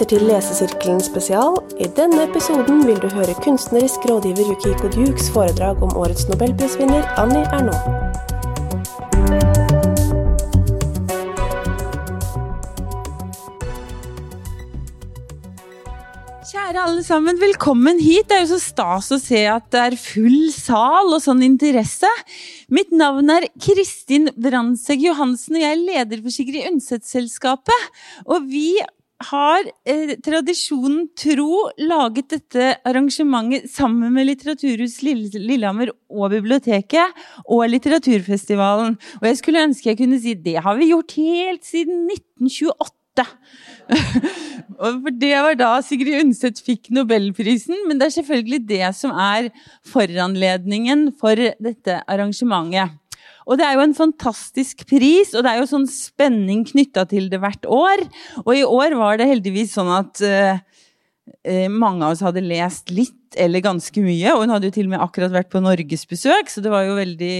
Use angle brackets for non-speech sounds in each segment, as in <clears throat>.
lytter til Lesesirkelen spesial. I denne episoden vil du høre kunstnerisk rådgiver Yukiko Dukes foredrag om årets nobelprisvinner Annie Ernaux. Kjære alle sammen, velkommen hit. Det er jo så stas å se at det er full sal og sånn interesse. Mitt navn er Kristin Brandtzæg Johansen, og jeg er leder for Sigrid Undset-selskapet. Og vi har eh, tradisjonen tro laget dette arrangementet sammen med Litteraturhus Lillehammer og biblioteket og Litteraturfestivalen. Og jeg skulle ønske jeg kunne si det har vi gjort helt siden 1928. <laughs> for det var da Sigrid Undset fikk nobelprisen, men det er selvfølgelig det som er foranledningen for dette arrangementet. Og det er jo en fantastisk pris, og det er jo sånn spenning knytta til det hvert år. Og i år var det heldigvis sånn at uh, mange av oss hadde lest litt eller ganske mye, og hun hadde jo til og med akkurat vært på norgesbesøk, så det var jo veldig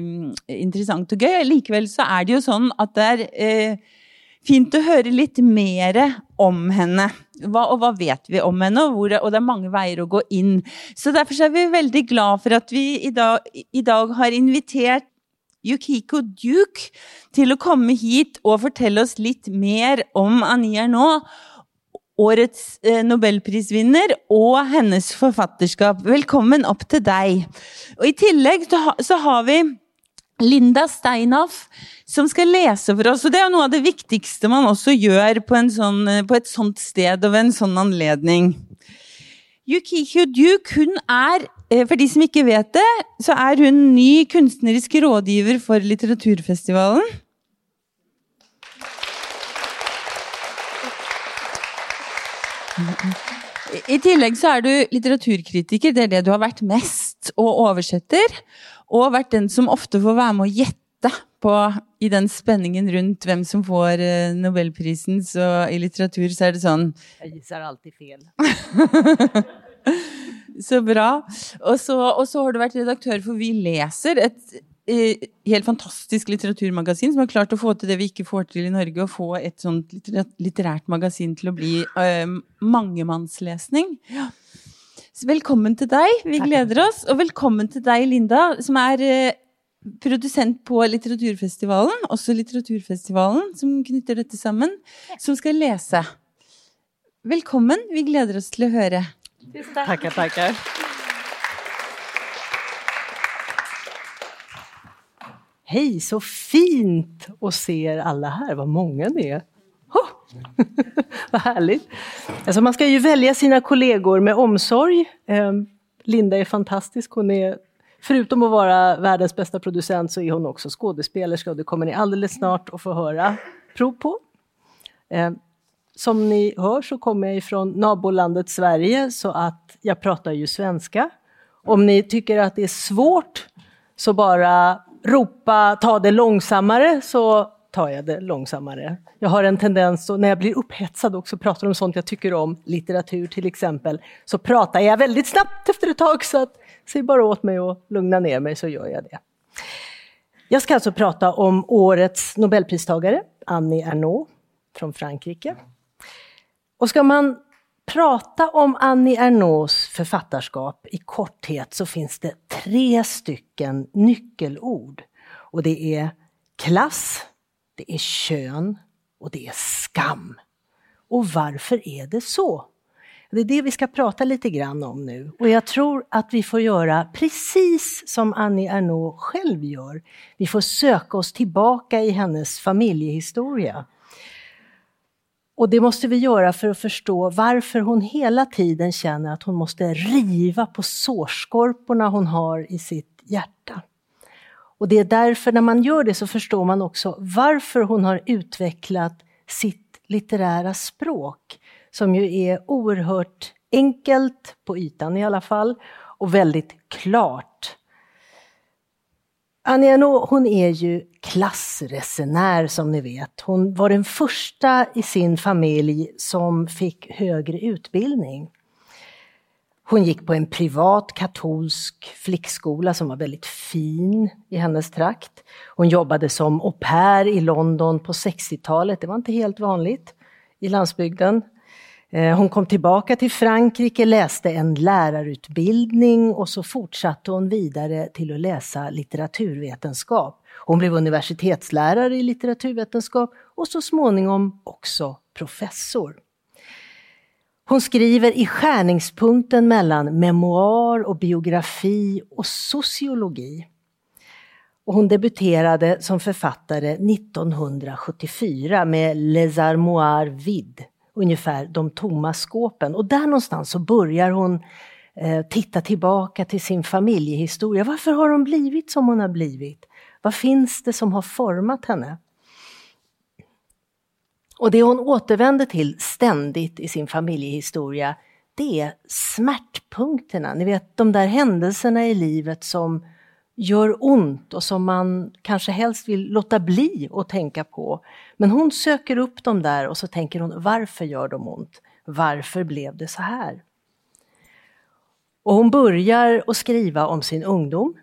uh, interessant og gøy. Likevel så er det jo sånn at det er eh, fint å høre litt mer om henne. Hva, og hva vet vi om henne, og, hvor, og, det er mange veier å gå inn. Så Derfor er vi veldig glad for at vi i dag, i dag har invitert Yukiko Duke till att komma hit och fortälla oss lite mer om Annie nå. årets eh, nobelprisvinner, hennes författarskap. Välkommen upp till dig. Och I tillägg så har vi Linda Steinhoff, som ska läsa för oss. Och det är något av det viktigaste man också gör på, sånn, eh, på ett sånt sted och vid en sån anledning. Yukiko Duke hon är for de som ikke vet det, så er hun ny kunstnerisk rådgiver for Litteraturfestivalen. I tillegg så er du litteraturkritiker, det er det du har vært mest, og oversetter og vært den som ofte får være med å gjette på, i den spenningen rundt hvem som får uh, Nobelprisen. Så i litteratur så er det sånn Jeg gisser alltid fel. <laughs> så bra. Og så, og så, har du vært redaktør for Vi leser, et uh, helt fantastisk litteraturmagasin som har klart å få til det vi ikke får til i Norge, å få et sånt litterært magasin til å bli uh, mangemannslesning. Ja. Velkommen til deg. Vi gleder oss. Og velkommen til deg, Linda, som er eh, produsent på Litteraturfestivalen, også Litteraturfestivalen, som knytter dette sammen, som skal lese. Velkommen. Vi gleder oss til å. Tackar, tackar. Hej, så fint att se er alla här, vad många ni är. Oh! <laughs> Vad härligt! Alltså man ska ju välja sina kollegor med omsorg. Ehm, Linda är fantastisk. Hon är, förutom att vara världens bästa producent så är hon också skådespelerska och det kommer ni alldeles snart att få höra prov på. Ehm, som ni hör så kommer jag ifrån nabolandet Sverige så att jag pratar ju svenska. Om ni tycker att det är svårt så bara ropa ta det långsammare så tar jag det långsammare. Jag har en tendens, och när jag blir upphetsad också, pratar om sånt jag tycker om, litteratur till exempel, så pratar jag väldigt snabbt efter ett tag, så att, säg bara åt mig att lugna ner mig så gör jag det. Jag ska alltså prata om årets nobelpristagare, Annie Ernaux från Frankrike. Och ska man prata om Annie Ernaux författarskap i korthet så finns det tre stycken nyckelord. Och det är klass, det är kön och det är skam. Och varför är det så? Det är det vi ska prata lite grann om nu. Och jag tror att vi får göra precis som Annie Ernaux själv gör. Vi får söka oss tillbaka i hennes familjehistoria. Och det måste vi göra för att förstå varför hon hela tiden känner att hon måste riva på sårskorporna hon har i sitt hjärta. Och det är därför när man gör det så förstår man också varför hon har utvecklat sitt litterära språk, som ju är oerhört enkelt, på ytan i alla fall, och väldigt klart. Annie Ernaux, hon är ju klassresenär som ni vet. Hon var den första i sin familj som fick högre utbildning. Hon gick på en privat katolsk flickskola som var väldigt fin i hennes trakt. Hon jobbade som au pair i London på 60-talet, det var inte helt vanligt i landsbygden. Eh, hon kom tillbaka till Frankrike, läste en lärarutbildning och så fortsatte hon vidare till att läsa litteraturvetenskap. Hon blev universitetslärare i litteraturvetenskap och så småningom också professor. Hon skriver i skärningspunkten mellan memoar och biografi och sociologi. Och hon debuterade som författare 1974 med Les Armoires Vides, ungefär De tomma skåpen. Och där någonstans så börjar hon eh, titta tillbaka till sin familjehistoria. Varför har hon blivit som hon har blivit? Vad finns det som har format henne? Och det hon återvänder till ständigt i sin familjehistoria, det är smärtpunkterna. Ni vet de där händelserna i livet som gör ont och som man kanske helst vill låta bli att tänka på. Men hon söker upp dem där och så tänker hon, varför gör de ont? Varför blev det så här? Och hon börjar att skriva om sin ungdom,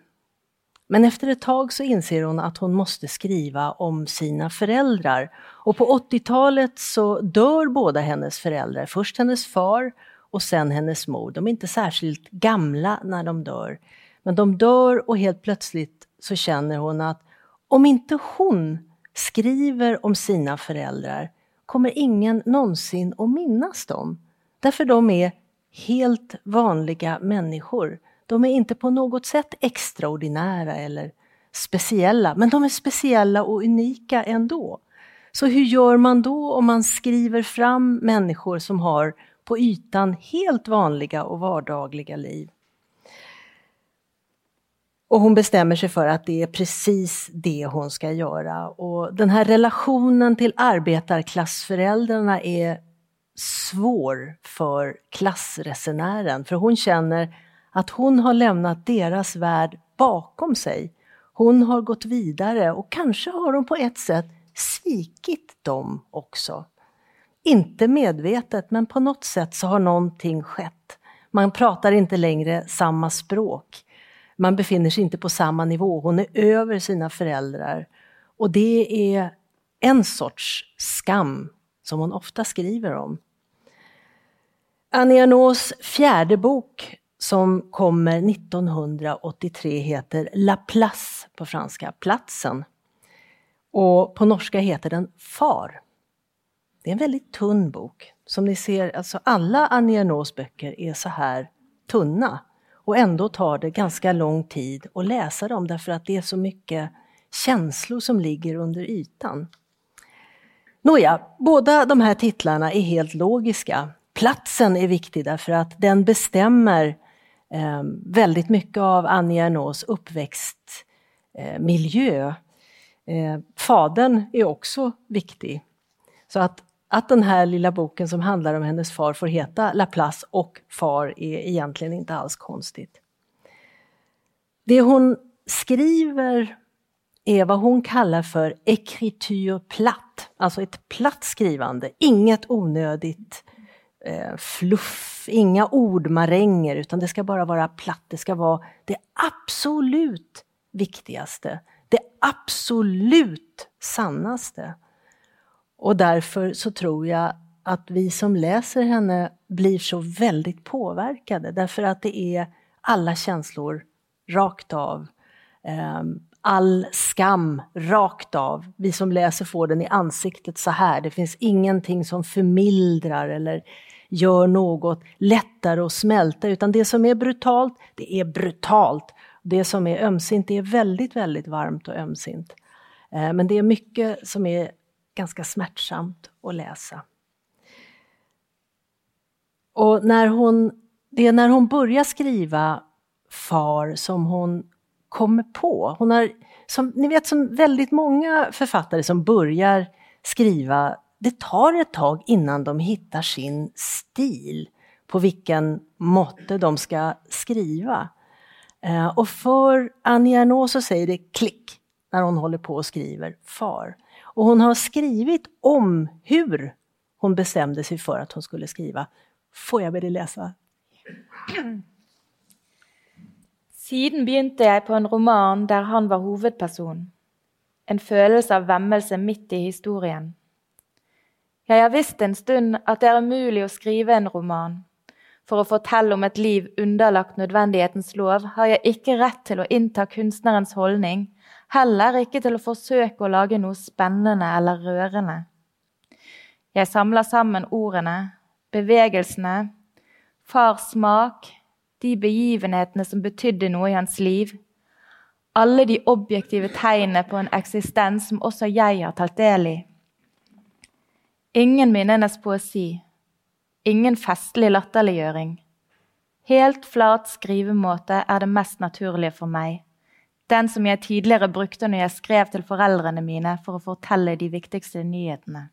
men efter ett tag så inser hon att hon måste skriva om sina föräldrar. Och på 80-talet så dör båda hennes föräldrar. Först hennes far och sen hennes mor. De är inte särskilt gamla när de dör. Men de dör och helt plötsligt så känner hon att om inte hon skriver om sina föräldrar kommer ingen någonsin att minnas dem. Därför de är helt vanliga människor de är inte på något sätt extraordinära eller speciella, men de är speciella och unika ändå. Så hur gör man då om man skriver fram människor som har på ytan helt vanliga och vardagliga liv? Och hon bestämmer sig för att det är precis det hon ska göra. Och den här relationen till arbetarklassföräldrarna är svår för klassresenären, för hon känner att hon har lämnat deras värld bakom sig. Hon har gått vidare och kanske har hon på ett sätt svikit dem också. Inte medvetet, men på något sätt så har någonting skett. Man pratar inte längre samma språk. Man befinner sig inte på samma nivå. Hon är över sina föräldrar. Och det är en sorts skam som hon ofta skriver om. Annie Ernaux fjärde bok som kommer 1983 heter La Place på franska, Platsen. Och på norska heter den Far. Det är en väldigt tunn bok. Som ni ser, alltså alla Annie Ernaux böcker är så här tunna. Och ändå tar det ganska lång tid att läsa dem därför att det är så mycket känslor som ligger under ytan. Nåja, båda de här titlarna är helt logiska. Platsen är viktig därför att den bestämmer eh, väldigt mycket av Annie Ernaux uppväxtmiljö. Eh, fadern är också viktig. Så att, att den här lilla boken som handlar om hennes far får heta Laplace och far är egentligen inte alls konstigt. Det hon skriver är vad hon kallar för écriture platt, alltså ett platt skrivande, inget onödigt eh, fluff, inga ordmaränger, utan det ska bara vara platt. Det ska vara det absolut viktigaste, det absolut sannaste. Och därför så tror jag att vi som läser henne blir så väldigt påverkade, därför att det är alla känslor rakt av. Ehm, all skam rakt av. Vi som läser får den i ansiktet så här. Det finns ingenting som förmildrar eller gör något lättare att smälta, utan det som är brutalt, det är brutalt. Det som är ömsint, det är väldigt, väldigt varmt och ömsint. Ehm, men det är mycket som är ganska smärtsamt att läsa. Och när hon, det är när hon börjar skriva Far som hon kommer på. Hon har, som, ni vet som väldigt många författare som börjar skriva det tar ett tag innan de hittar sin stil på vilken måtte de ska skriva. Eh, och för Annie Ernaux så säger det klick när hon håller på och skriver Far. Och hon har skrivit om hur hon bestämde sig för att hon skulle skriva. Får jag be dig läsa? Siden begynte jeg på en roman der han var hovedperson. En følelse av vemmelse midt i historien. Jeg har visst en stund at det er umulig å skrive en roman. For å fortelle om et liv underlagt nødvendighetens lov har jeg ikke rett til å innta kunstnerens holdning, heller ikke til å forsøke å lage noe spennende eller rørende. Jeg samler sammen ordene, bevegelsene, fars smak, de begivenhetene som betydde noe i hans liv, alle de objektive tegnene på en eksistens som også jeg har talt del i. Ingen minnenes poesi, ingen festlig latterliggjøring. Helt flat skrivemåte er det mest naturlige for meg. Den som jeg tidligere brukte når jeg skrev til foreldrene mine for å fortelle de viktigste nyhetene.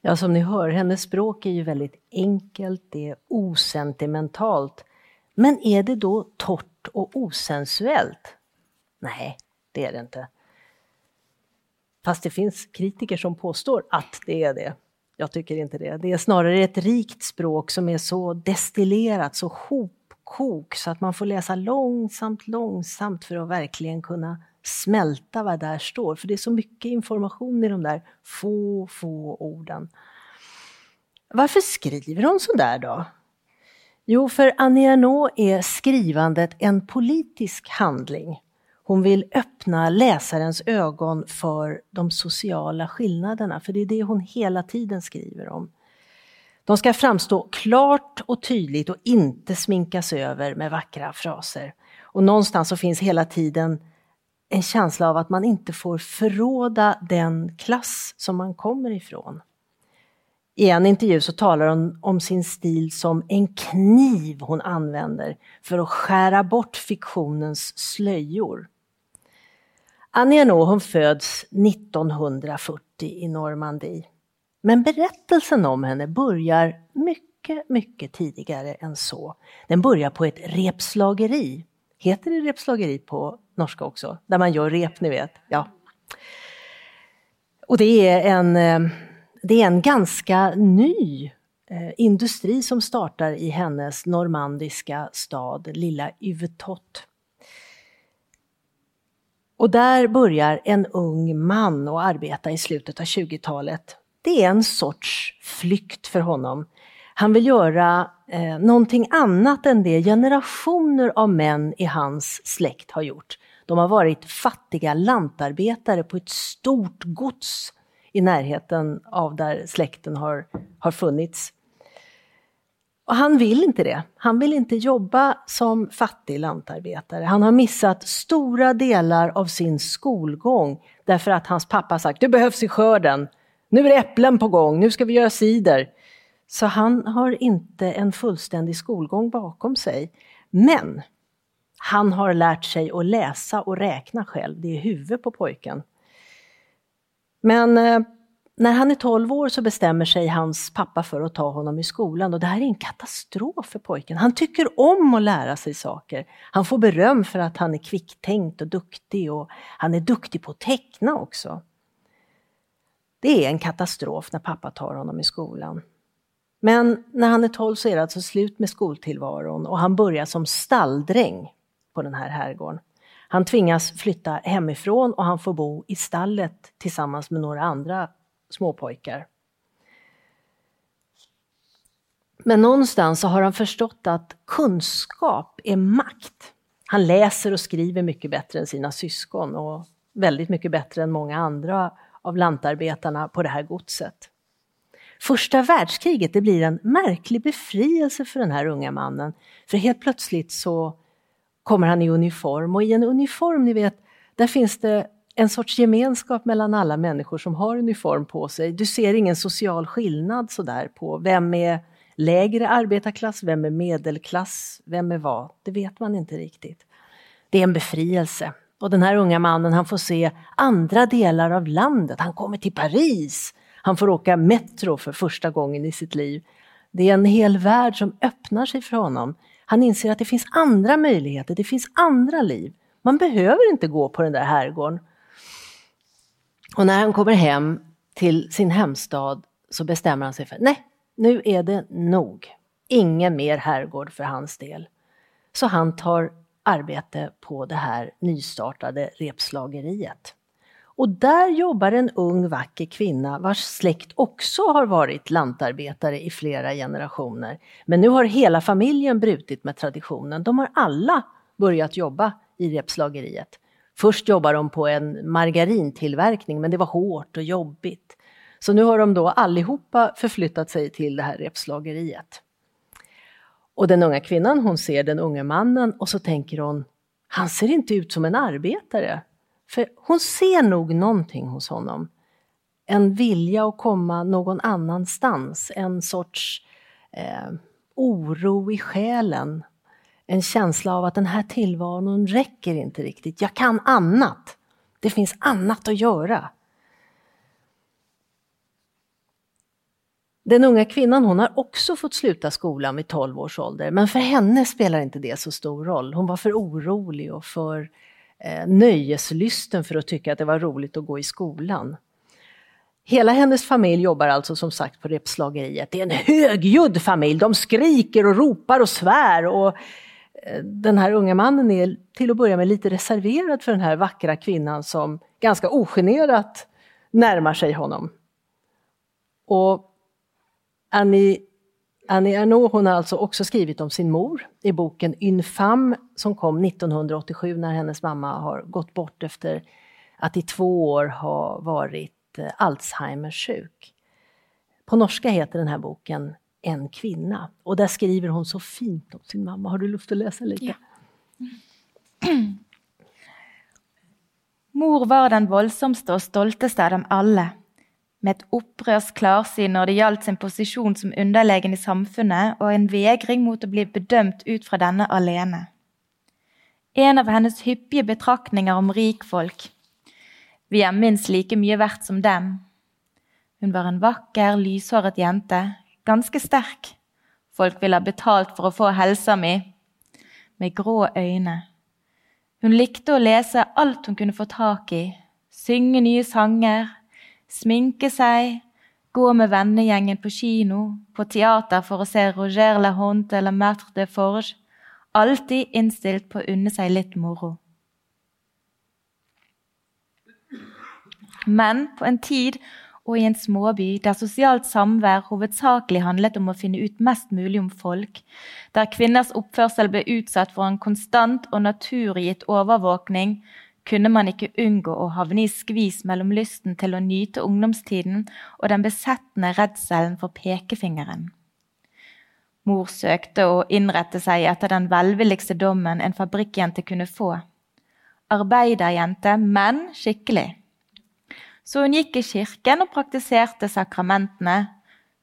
Ja, som ni hör, hennes språk är ju väldigt enkelt, det är osentimentalt. Men är det då torrt och osensuellt? Nej, det är det inte. Fast det finns kritiker som påstår att det är det. Jag tycker inte det. Det är snarare ett rikt språk som är så destillerat, så kok så att man får läsa långsamt, långsamt för att verkligen kunna smälta vad där står. För det är så mycket information i de där få, få orden. Varför skriver hon så där då? Jo, för Annie Ernaux är skrivandet en politisk handling. Hon vill öppna läsarens ögon för de sociala skillnaderna, för det är det hon hela tiden skriver om. De ska framstå klart och tydligt och inte sminkas över med vackra fraser. Och någonstans så finns hela tiden en känsla av att man inte får förråda den klass som man kommer ifrån. I en intervju så talar hon om sin stil som en kniv hon använder för att skära bort fiktionens slöjor. Annie Ernaux hon föds 1940 i Normandie. Men berättelsen om henne börjar mycket, mycket tidigare än så. Den börjar på ett repslageri. Heter det repslageri på norska också? Där man gör rep, ni vet. Ja. Och det är en, eh, det är en ganska ny eh, industri som startar i hennes normandiska stad, lilla Yvetot. Och där börjar en ung man att arbeta i slutet av 20-talet. Det är en sorts flykt för honom. Han vill göra eh, någonting annat än det generationer av män i hans släkt har gjort. De har varit fattiga lantarbetare på ett stort gods i närheten av där släkten har, har funnits. Och han vill inte det. Han vill inte jobba som fattig lantarbetare. Han har missat stora delar av sin skolgång därför att hans pappa sagt du behövs i skörden. Nu är det äpplen på gång, nu ska vi göra cider. Så han har inte en fullständig skolgång bakom sig. Men han har lärt sig att läsa och räkna själv. Det är huvudet på pojken. Men eh, när han är 12 år så bestämmer sig hans pappa för att ta honom i skolan och det här är en katastrof för pojken. Han tycker om att lära sig saker. Han får beröm för att han är kvicktänkt och duktig och han är duktig på att teckna också. Det är en katastrof när pappa tar honom i skolan. Men när han är 12 så är det alltså slut med skoltillvaron och han börjar som stalldräng på den här herrgården. Han tvingas flytta hemifrån och han får bo i stallet tillsammans med några andra småpojkar. Men någonstans så har han förstått att kunskap är makt. Han läser och skriver mycket bättre än sina syskon och väldigt mycket bättre än många andra av lantarbetarna på det här godset. Första världskriget det blir en märklig befrielse för den här unga mannen. För helt plötsligt så kommer han i uniform och i en uniform, ni vet, där finns det en sorts gemenskap mellan alla människor som har uniform på sig. Du ser ingen social skillnad sådär på vem är lägre arbetarklass, vem är medelklass, vem är vad? Det vet man inte riktigt. Det är en befrielse. Och den här unga mannen han får se andra delar av landet. Han kommer till Paris. Han får åka metro för första gången i sitt liv. Det är en hel värld som öppnar sig för honom. Han inser att det finns andra möjligheter, det finns andra liv. Man behöver inte gå på den där herrgården. Och när han kommer hem till sin hemstad så bestämmer han sig för, nej, nu är det nog. Ingen mer herrgård för hans del. Så han tar arbete på det här nystartade repslageriet. Och där jobbar en ung vacker kvinna vars släkt också har varit lantarbetare i flera generationer. Men nu har hela familjen brutit med traditionen. De har alla börjat jobba i repslageriet. Först jobbade de på en margarintillverkning men det var hårt och jobbigt. Så nu har de då allihopa förflyttat sig till det här repslageriet. Och den unga kvinnan hon ser den unge mannen och så tänker hon, han ser inte ut som en arbetare. För hon ser nog någonting hos honom. En vilja att komma någon annanstans, en sorts eh, oro i själen. En känsla av att den här tillvaron räcker inte riktigt. Jag kan annat. Det finns annat att göra. Den unga kvinnan hon har också fått sluta skolan vid 12 års ålder, men för henne spelar inte det så stor roll. Hon var för orolig och för eh, nöjeslysten för att tycka att det var roligt att gå i skolan. Hela hennes familj jobbar alltså som sagt på repslageriet. Det är en högljudd familj, de skriker och ropar och svär. Och eh, den här unga mannen är till att börja med lite reserverad för den här vackra kvinnan som ganska ogenerat närmar sig honom. Och Annie, Annie Ernaux hon har alltså också skrivit om sin mor i boken Infam som kom 1987 när hennes mamma har gått bort efter att i två år ha varit eh, Alzheimers sjuk. På norska heter den här boken En kvinna och där skriver hon så fint om sin mamma. Har du lust att läsa lite? Ja. Mor var den voldsomste og stolteste av dem alle med et opprørsk klarsyn når det gjaldt sin posisjon som underlegen i samfunnet, og en vegring mot å bli bedømt ut fra denne alene. En av hennes hyppige betraktninger om rikfolk. Vi er minst like mye verdt som dem. Hun var en vakker, lyshåret jente, ganske sterk. Folk ville ha betalt for å få helsa mi. Med grå øyne. Hun likte å lese alt hun kunne få tak i, synge nye sanger, sminke seg, gå med vennegjengen på kino, på teater for å se Roger La Honte eller Matre de Forge, alltid innstilt på å unne seg litt moro. Men på en tid og i en småby der sosialt samvær hovedsakelig handlet om å finne ut mest mulig om folk, der kvinners oppførsel ble utsatt for en konstant og naturgitt overvåkning, kunne man ikke unngå å havne i skvis mellom lysten til å nyte ungdomstiden og den besettende redselen for pekefingeren. Mor søkte å innrette seg etter den velvilligste dommen en fabrikkjente kunne få. Arbeiderjente, men skikkelig. Så hun gikk i kirken og praktiserte sakramentene,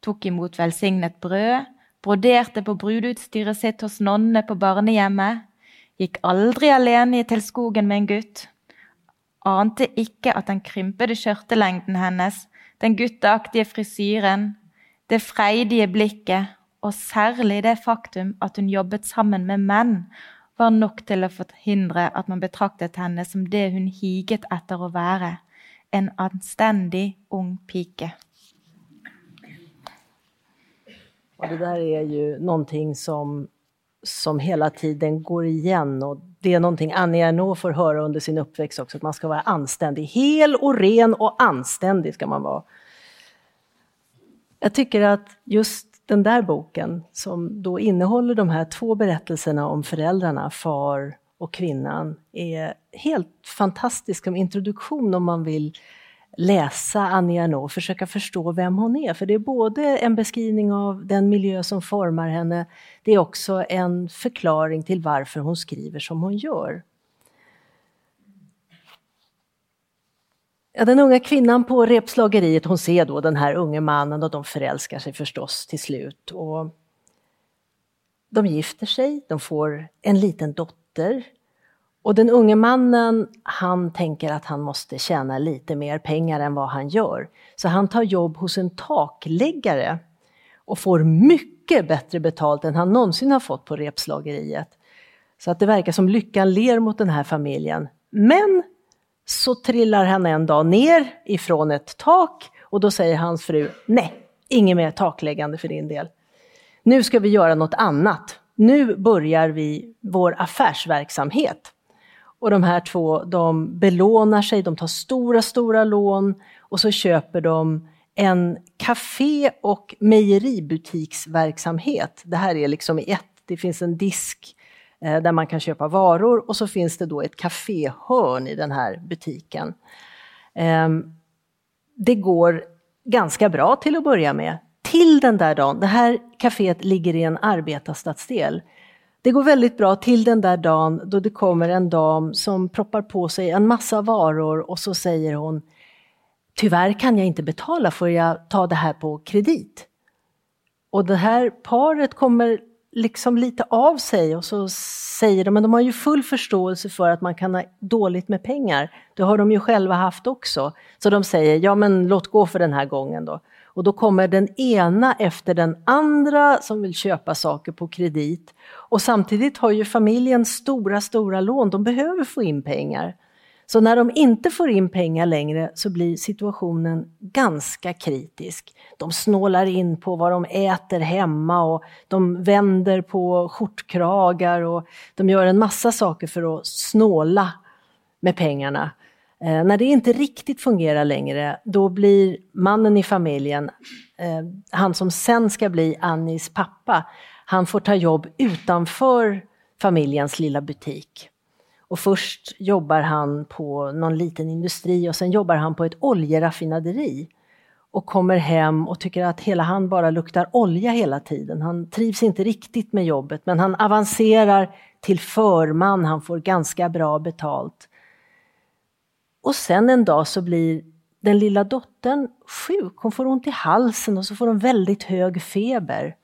tok imot velsignet brød, broderte på brudeutstyret sitt hos nonnene på barnehjemmet, gikk aldri alene til skogen med en gutt, ante ikke at den krympede skjørtelengden hennes, den gutteaktige frisyren, det freidige blikket og særlig det faktum at hun jobbet sammen med menn, var nok til å forhindre at man betraktet henne som det hun higet etter å være, en anstendig ung pike. Och det där är ju någonting som, som hela tiden går igen och det är någonting Annie Ernaux får höra under sin uppväxt också, att man ska vara anständig. Hel och ren och anständig ska man vara. Jag tycker att just den där boken, som då innehåller de här två berättelserna om föräldrarna, far och kvinnan, är helt fantastisk som introduktion om man vill läsa Annie Ernaux och försöka förstå vem hon är. För det är både en beskrivning av den miljö som formar henne, det är också en förklaring till varför hon skriver som hon gör. Ja, den unga kvinnan på repslageriet, hon ser då den här unge mannen och de förälskar sig förstås till slut. Och de gifter sig, de får en liten dotter och den unge mannen, han tänker att han måste tjäna lite mer pengar än vad han gör. Så han tar jobb hos en takläggare och får mycket bättre betalt än han någonsin har fått på repslageriet. Så att det verkar som lyckan ler mot den här familjen. Men så trillar han en dag ner ifrån ett tak och då säger hans fru, nej, inget mer takläggande för din del. Nu ska vi göra något annat. Nu börjar vi vår affärsverksamhet. Och de här två de belånar sig, de tar stora, stora lån och så köper de en café och mejeributiksverksamhet. Det här är liksom i ett, det finns en disk eh, där man kan köpa varor och så finns det då ett kaféhörn i den här butiken. Eh, det går ganska bra till att börja med. Till den där dagen, det här kaféet ligger i en arbetarstadsdel. Det går väldigt bra till den där dagen då det kommer en dam som proppar på sig en massa varor och så säger hon Tyvärr kan jag inte betala, får jag ta det här på kredit? Och det här paret kommer liksom lite av sig och så säger de, men de har ju full förståelse för att man kan ha dåligt med pengar. Det har de ju själva haft också. Så de säger, ja men låt gå för den här gången då. Och då kommer den ena efter den andra som vill köpa saker på kredit. Och samtidigt har ju familjen stora, stora lån, de behöver få in pengar. Så när de inte får in pengar längre så blir situationen ganska kritisk. De snålar in på vad de äter hemma och de vänder på skjortkragar och de gör en massa saker för att snåla med pengarna. Eh, när det inte riktigt fungerar längre, då blir mannen i familjen, eh, han som sen ska bli Annis pappa, han får ta jobb utanför familjens lilla butik. Och först jobbar han på någon liten industri och sen jobbar han på ett oljeraffinaderi. Och kommer hem och tycker att hela han bara luktar olja hela tiden. Han trivs inte riktigt med jobbet men han avancerar till förman, han får ganska bra betalt. Och sen en dag så blir den lilla dottern sjuk, hon får ont i halsen och så får hon väldigt hög feber.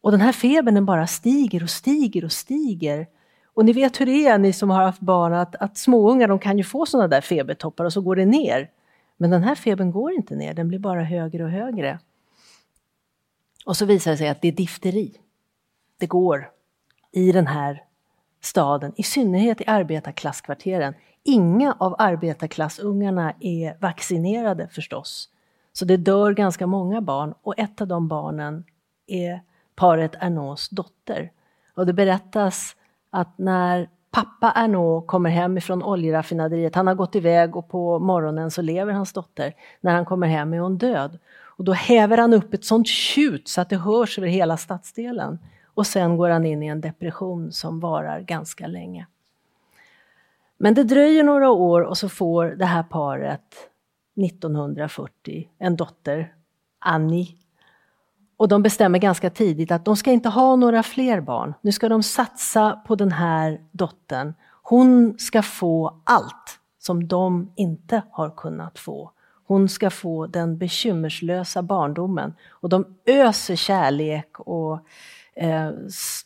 Och den här febern den bara stiger och stiger och stiger. Och ni vet hur det är, ni som har haft barn, att, att småungar de kan ju få sådana där febertoppar och så går det ner. Men den här febern går inte ner, den blir bara högre och högre. Och så visar det sig att det är difteri. Det går i den här staden, i synnerhet i arbetarklasskvarteren. Inga av arbetarklassungarna är vaccinerade förstås. Så det dör ganska många barn och ett av de barnen är paret Ernaus dotter. Och det berättas att när pappa Ernaux kommer hem ifrån oljeraffinaderiet, han har gått iväg och på morgonen så lever hans dotter. När han kommer hem är hon död. Och då häver han upp ett sånt tjut så att det hörs över hela stadsdelen. Och sen går han in i en depression som varar ganska länge. Men det dröjer några år och så får det här paret 1940 en dotter, Annie, och de bestämmer ganska tidigt att de ska inte ha några fler barn. Nu ska de satsa på den här dottern. Hon ska få allt som de inte har kunnat få. Hon ska få den bekymmerslösa barndomen. Och de öser kärlek och Eh,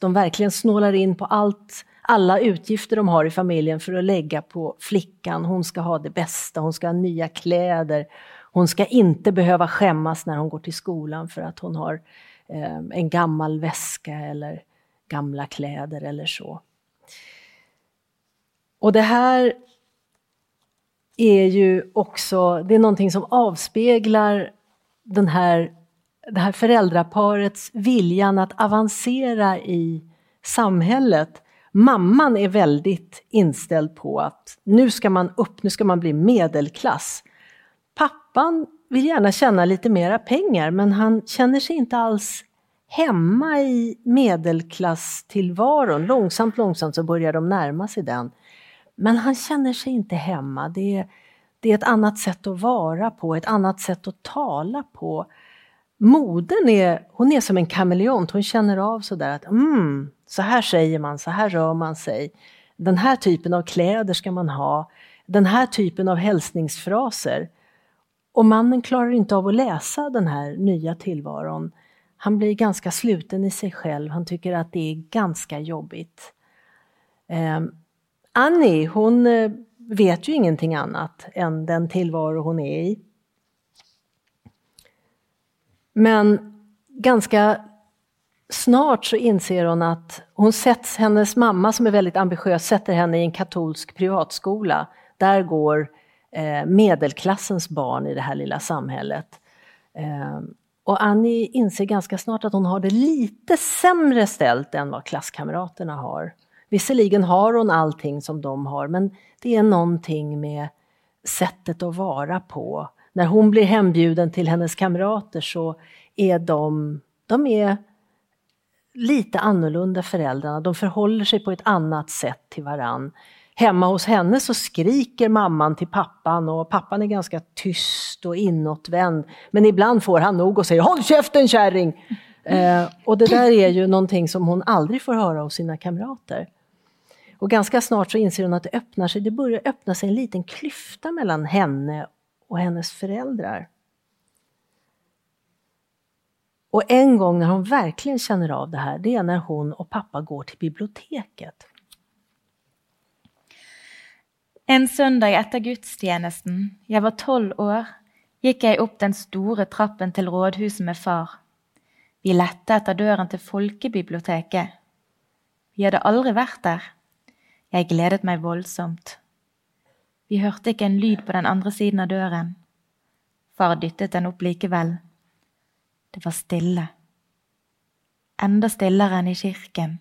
de verkligen snålar in på allt, alla utgifter de har i familjen för att lägga på flickan. Hon ska ha det bästa, hon ska ha nya kläder, hon ska inte behöva skämmas när hon går till skolan för att hon har eh, en gammal väska eller gamla kläder eller så. Och det här är ju också, det är någonting som avspeglar den här, det här föräldraparets viljan att avancera i samhället. Mamman är väldigt inställd på att nu ska man upp, nu ska man bli medelklass. Pappan vill gärna tjäna lite mera pengar men han känner sig inte alls hemma i medelklasstillvaron. Långsamt, långsamt så börjar de närma sig den. Men han känner sig inte hemma. Det är, det är ett annat sätt att vara på, ett annat sätt att tala på. Modern är, hon är som en kameleont, hon känner av sådär att mm, så här säger man, så här rör man sig. Den här typen av kläder ska man ha. Den här typen av hälsningsfraser. Och mannen klarar inte av att läsa den här nya tillvaron. Han blir ganska sluten i sig själv, han tycker att det är ganska jobbigt. Eh, Annie, hon eh, vet ju ingenting annat än den tillvaro hon är i. Men ganska snart så inser hon att hon sätts, hennes mamma som är väldigt ambitiös sätter henne i en katolsk privatskola. Där går eh, medelklassens barn i det här lilla samhället. Eh, och Annie inser ganska snart att hon har det lite sämre ställt än vad klasskamraterna har. Visserligen har hon allting som de har, men det är någonting med sättet att vara på. När hon blir hembjuden till hennes kamrater så är de, de är lite annorlunda föräldrarna. De förhåller sig på ett annat sätt till varann. Hemma hos henne så skriker mamman till pappan och pappan är ganska tyst och inåtvänd. Men ibland får han nog och säger ”Håll käften kärring!” eh, Och det där är ju någonting som hon aldrig får höra av sina kamrater. Och ganska snart så inser hon att det öppnar sig, det börjar öppna sig en liten klyfta mellan henne och hennes föräldrar. Och en gång när hon verkligen känner av det här, det är när hon och pappa går till biblioteket. En söndag etter gudstjenesten, jeg var tolv år, gikk jeg opp den store trappen til rådhuset med far. Vi lette etter døren til folkebiblioteket. Vi hadde aldri vært der. Jeg gledet meg voldsomt. Vi hørte ikke en lyd på den andre siden av døren. Far dyttet den opp likevel. Det var stille. Enda stillere enn i kirken.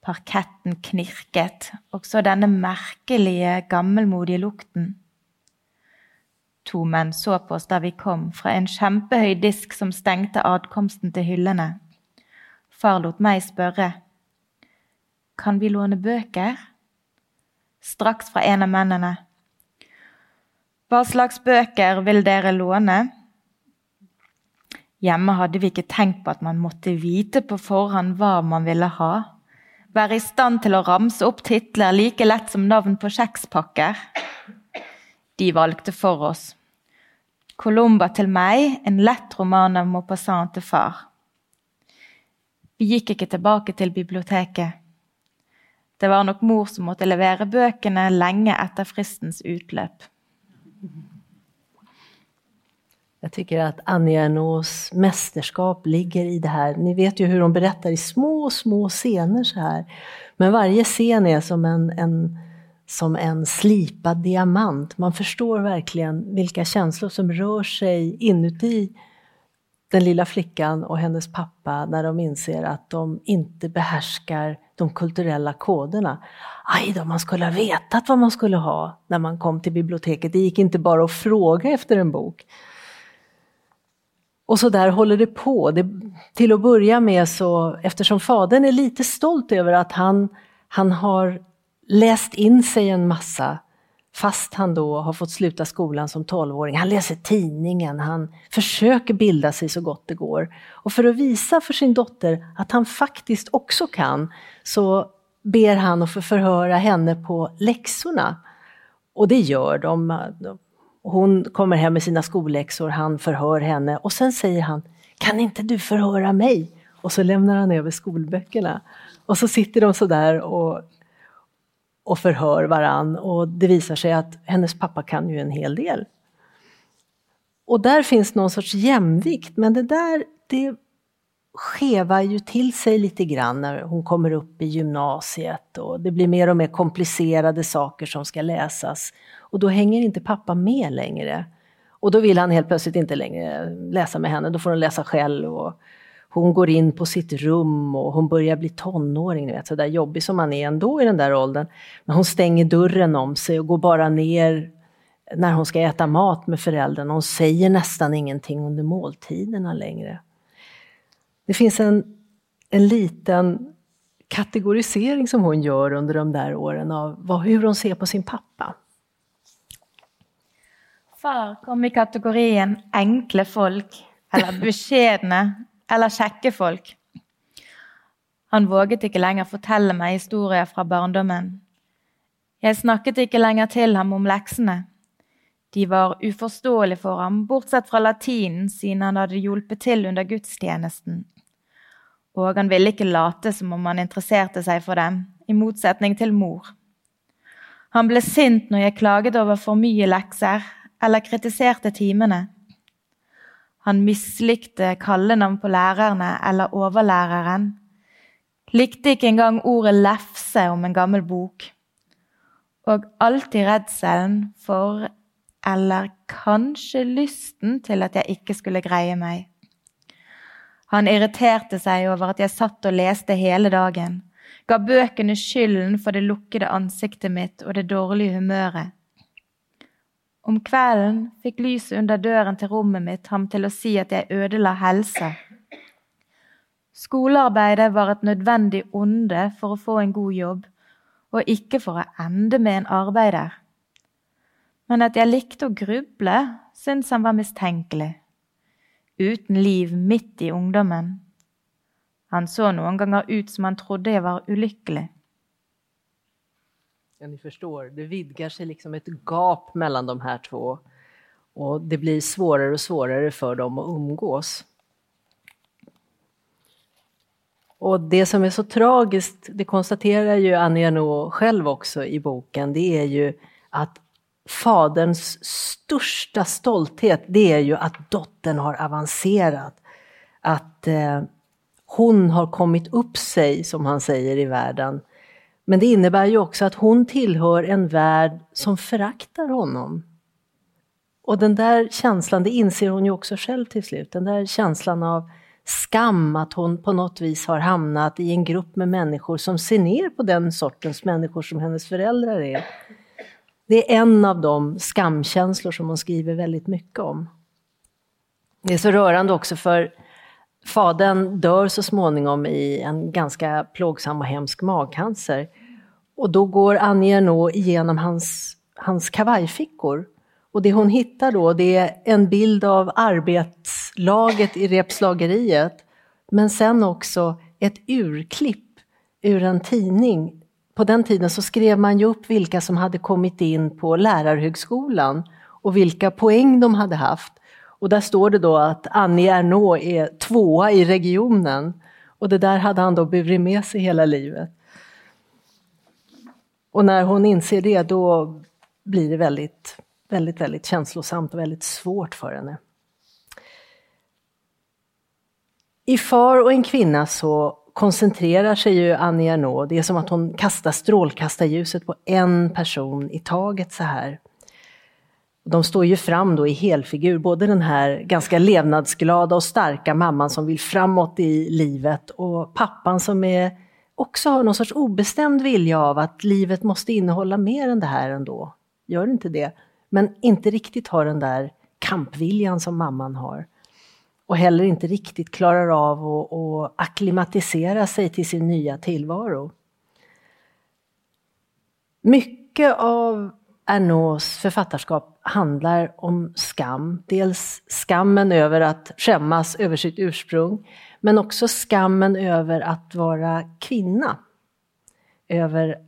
Parketten knirket, også denne merkelige, gammelmodige lukten. To menn så på oss da vi kom, fra en kjempehøy disk som stengte adkomsten til hyllene. Far lot meg spørre. Kan vi låne bøker? Straks fra en av mennene. Hva slags bøker vil dere låne? Hjemme hadde vi ikke tenkt på at man måtte vite på forhånd hva man ville ha være i stand til å ramse opp titler like lett som navn på kjekspakker. De valgte for oss. Columba til meg, en lett roman av Maupassant til far. Vi gikk ikke tilbake til biblioteket. Det var nok mor som måtte levere bøkene lenge etter fristens utløp. Jag tycker att Anja Ernaux mästerskap ligger i det här. Ni vet ju hur hon berättar i små, små scener så här. Men varje scen är som en, en, som en slipad diamant. Man förstår verkligen vilka känslor som rör sig inuti den lilla flickan och hennes pappa när de inser att de inte behärskar de kulturella koderna. Aj då, man skulle ha vetat vad man skulle ha när man kom till biblioteket. Det gick inte bara att fråga efter en bok. Och så där håller det på. Det, till att börja med så, eftersom fadern är lite stolt över att han, han har läst in sig en massa fast han då har fått sluta skolan som tolvåring. Han läser tidningen, han försöker bilda sig så gott det går. Och för att visa för sin dotter att han faktiskt också kan så ber han att få förhöra henne på läxorna. Och det gör de. Hon kommer hem med sina skolläxor, han förhör henne och sen säger han Kan inte du förhöra mig? Och så lämnar han över skolböckerna. Och så sitter de sådär och, och förhör varann och det visar sig att hennes pappa kan ju en hel del. Och där finns någon sorts jämvikt, men det där det skevar ju till sig lite grann när hon kommer upp i gymnasiet och det blir mer och mer komplicerade saker som ska läsas. Och då hänger inte pappa med längre. Och då vill han helt plötsligt inte längre läsa med henne, då får hon läsa själv. Och hon går in på sitt rum och hon börjar bli tonåring, ni vet, så där jobbig som man är ändå i den där åldern. Men hon stänger dörren om sig och går bara ner när hon ska äta mat med föräldrarna. Hon säger nästan ingenting under måltiderna längre. Det finns en, en liten kategorisering som hon gör under de där åren av vad, hur hon ser på sin pappa. Far kom i kategorin enkla folk, eller beskedna eller kjekke folk. Han våget ikke lenger fortelle meg historier fra barndommen. Jeg snakket ikke lenger til ham om leksene. De var uforståelige for ham, bortsett fra latinen, siden han hadde hjulpet til under gudstjenesten. Og han ville ikke late som om han interesserte seg for dem, i motsetning til mor. Han ble sint når jeg klaget over for mye lekser, eller kritiserte timene. Han mislikte kallenavn på lærerne eller overlæreren. Likte ikke engang ordet 'lefse' om en gammel bok. Og alltid redselen for, eller kanskje lysten til at jeg ikke skulle greie meg. Han irriterte seg over at jeg satt og leste hele dagen, Ga bøkene skylden for det lukkede ansiktet mitt og det dårlige humøret. Om kvelden fikk lyset under døren til rommet mitt ham til å si at jeg ødela helse. Skolearbeidet var et nødvendig onde for å få en god jobb, og ikke for å ende med en arbeider. Men at jeg likte å gruble, syntes han var mistenkelig. Uten liv midt i ungdommen. Han så noen ganger ut som han trodde jeg var ulykkelig. Ja, ni förstår, det vidgar sig liksom ett gap mellan de här två och det blir svårare och svårare för dem att umgås. Och det som är så tragiskt, det konstaterar ju Annie Ernaux själv också i boken, det är ju att faderns största stolthet, det är ju att dottern har avancerat. Att eh, hon har kommit upp sig, som han säger, i världen. Men det innebär ju också att hon tillhör en värld som föraktar honom. Och den där känslan, det inser hon ju också själv till slut, den där känslan av skam, att hon på något vis har hamnat i en grupp med människor som ser ner på den sortens människor som hennes föräldrar är. Det är en av de skamkänslor som hon skriver väldigt mycket om. Det är så rörande också för fadern dör så småningom i en ganska plågsam och hemsk magcancer. Och då går Annie Ernaux igenom hans, hans kavajfickor. Och det hon hittar då det är en bild av arbetslaget i repslageriet men sen också ett urklipp ur en tidning på den tiden så skrev man ju upp vilka som hade kommit in på lärarhögskolan och vilka poäng de hade haft. Och där står det då att Annie Ernaux är tvåa i regionen. Och det där hade han då burit med sig hela livet. Och när hon inser det då blir det väldigt, väldigt, väldigt känslosamt och väldigt svårt för henne. I Far och en kvinna så koncentrerar sig ju Annie Ernaux, det är som att hon kastar strålkastarljuset på en person i taget så här. De står ju fram då i helfigur, både den här ganska levnadsglada och starka mamman som vill framåt i livet och pappan som är, också har någon sorts obestämd vilja av att livet måste innehålla mer än det här ändå. Gör inte det? Men inte riktigt har den där kampviljan som mamman har och heller inte riktigt klarar av att, att akklimatisera sig till sin nya tillvaro. Mycket av Ernauds författarskap handlar om skam. Dels skammen över att skämmas över sitt ursprung, men också skammen över att vara kvinna. Över,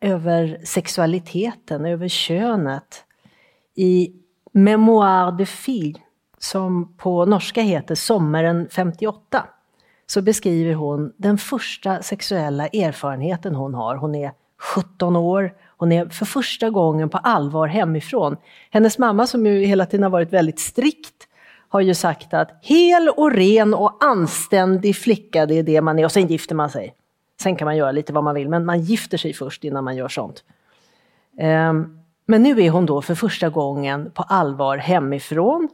över sexualiteten, över könet. I Memoir de fille som på norska heter Sommaren 58, så beskriver hon den första sexuella erfarenheten hon har. Hon är 17 år, hon är för första gången på allvar hemifrån. Hennes mamma som ju hela tiden har varit väldigt strikt har ju sagt att hel och ren och anständig flicka, det är det man är och sen gifter man sig. Sen kan man göra lite vad man vill, men man gifter sig först innan man gör sånt. Ehm, men nu är hon då för första gången på allvar hemifrån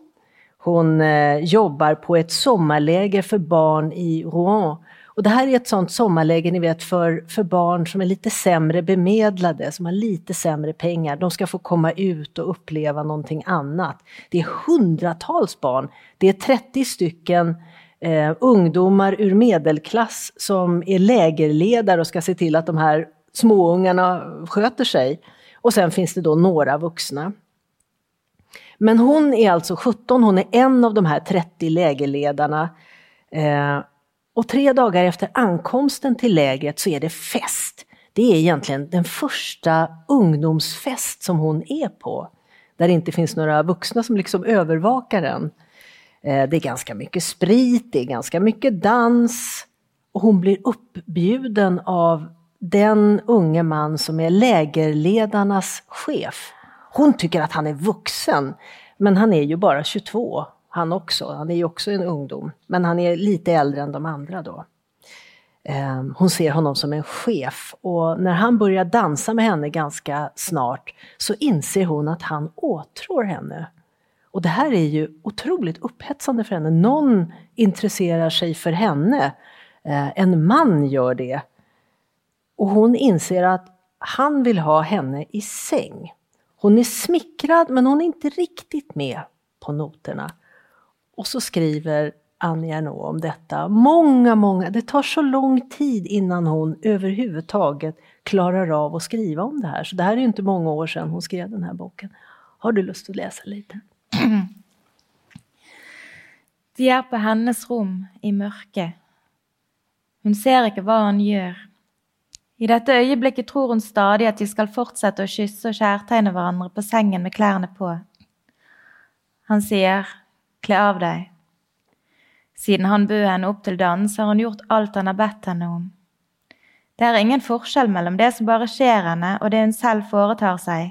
hon eh, jobbar på ett sommarläger för barn i Rouen. Och det här är ett sånt sommarläger ni vet för, för barn som är lite sämre bemedlade, som har lite sämre pengar. De ska få komma ut och uppleva någonting annat. Det är hundratals barn. Det är 30 stycken eh, ungdomar ur medelklass som är lägerledare och ska se till att de här småungarna sköter sig. Och sen finns det då några vuxna. Men hon är alltså 17, hon är en av de här 30 lägerledarna. Eh, och tre dagar efter ankomsten till lägret så är det fest. Det är egentligen den första ungdomsfest som hon är på. Där det inte finns några vuxna som liksom övervakar den. Eh, det är ganska mycket sprit, det är ganska mycket dans. Och hon blir uppbjuden av den unge man som är lägerledarnas chef. Hon tycker att han är vuxen, men han är ju bara 22 han också. Han är ju också en ungdom, men han är lite äldre än de andra då. Ehm, hon ser honom som en chef och när han börjar dansa med henne ganska snart så inser hon att han åtrår henne. Och det här är ju otroligt upphetsande för henne. Någon intresserar sig för henne. Ehm, en man gör det. Och hon inser att han vill ha henne i säng. Hon är smickrad men hon är inte riktigt med på noterna. Och så skriver Annie Ernaux om detta. Många, många, det tar så lång tid innan hon överhuvudtaget klarar av att skriva om det här. Så det här är inte många år sedan hon skrev den här boken. Har du lust att läsa lite? <clears throat> De är på hennes rum i mörke. Hon ser inte vad han gör. I detta ögonblick tror hon stadig att de ska fortsätta att kyssa och kjærtegne varandra på sängen med kläderna på. Han säger kle av deg. Siden han bød henne opp til dans, har hon gjort alt han har bedt henne om. Det er ingen forskjell mellom det som bare skjer henne, og det hun selv foretar seg.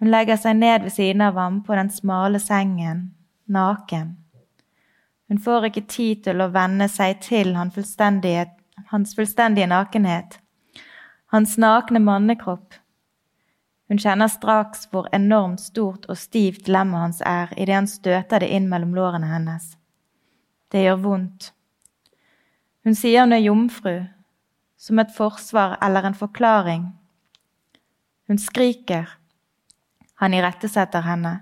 Hun legger seg ned ved siden av ham på den smale sengen, naken. Hun får ikke tid til å venne seg til hans fullstendige, hans fullstendige nakenhet, hans nakne mannekropp. Hun kjenner straks hvor enormt stort og stivt lemmet hans er idet han støter det inn mellom lårene hennes. Det gjør vondt. Hun sier hun er jomfru, som et forsvar eller en forklaring. Hun skriker. Han irettesetter henne.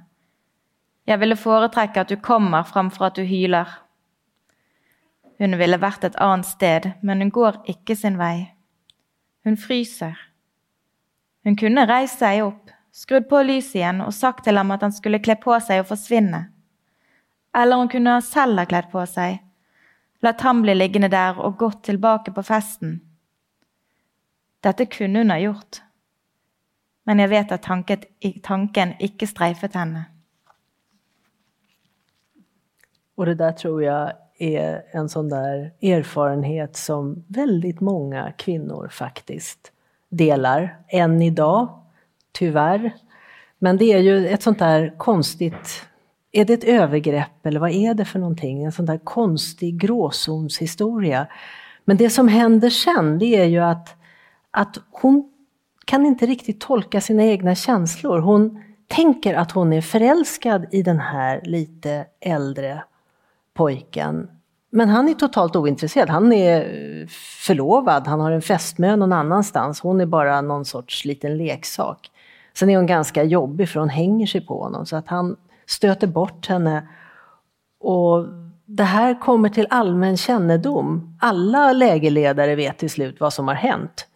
Jeg ville foretrekke at du kommer framfor at du hyler. Hun ville vært et annet sted, men hun går ikke sin vei. Hun fryser. Hun kunne reist seg opp, skrudd på lyset igjen og sagt til ham at han skulle kle på seg og forsvinne. Eller hun kunne selv ha kledd på seg, latt ham bli liggende der og gått tilbake på festen. Dette kunne hun ha gjort, men jeg vet at tanken ikke streifet henne. Och det där tror jag är en sån där erfarenhet som väldigt många kvinnor faktiskt delar än idag, tyvärr. Men det är ju ett sånt där konstigt är det ett övergrepp eller vad är det för någonting? En sån där konstig gråzonshistoria. Men det som händer sen det är ju att, att hon kan inte riktigt tolka sina egna känslor. Hon tänker att hon är förälskad i den här lite äldre pojken. Men han är totalt ointresserad. Han är eh, förlovad, han har en fästmö någon annanstans. Hon är bara någon sorts liten leksak. Sen är hon ganska jobbig för hon hänger sig på honom så att han stöter bort henne. Och det här kommer till allmän kännedom. Alla lägerledare vet till slut vad som har hänt.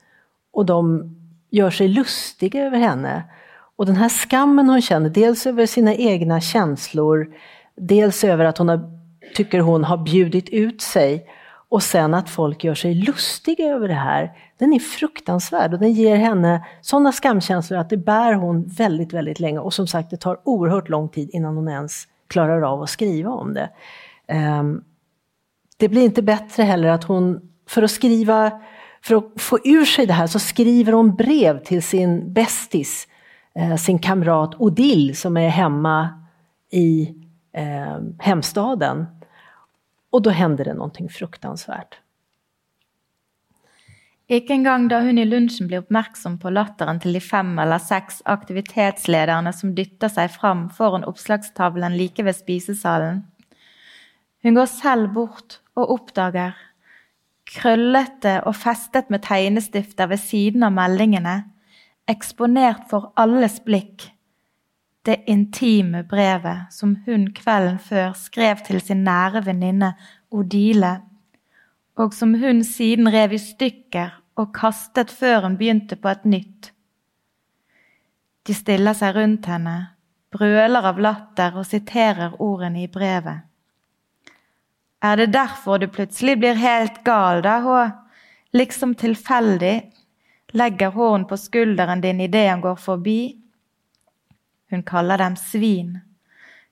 Och de gör sig lustiga över henne. Och den här skammen hon känner, dels över sina egna känslor, dels över att hon har, tycker hon har bjudit ut sig och sen att folk gör sig lustiga över det här, den är fruktansvärd och den ger henne sådana skamkänslor att det bär hon väldigt, väldigt länge. Och som sagt, det tar oerhört lång tid innan hon ens klarar av att skriva om det. Ehm, det blir inte bättre heller att hon, för att skriva, för att få ur sig det här så skriver hon brev till sin bästis, eh, sin kamrat Odile som är hemma i ehm, hemstaden och då händer det någonting fruktansvärt. Ikke engang da hun i lunsjen blir oppmerksom på latteren til de fem eller seks aktivitetslederne som dytter seg fram foran oppslagstavlen like ved spisesalen. Hun går selv bort og oppdager, krøllete og festet med tegnestifter ved siden av meldingene, eksponert for alles blikk, det intime brevet som hun kvelden før skrev til sin nære venninne Odile, og som hun siden rev i stykker og kastet før hun begynte på et nytt. De stiller seg rundt henne, brøler av latter og siterer ordene i brevet. Er det derfor du plutselig blir helt gal, da, Hå? Liksom tilfeldig legger hånden på skulderen din idet han går forbi, hun kaller dem svin.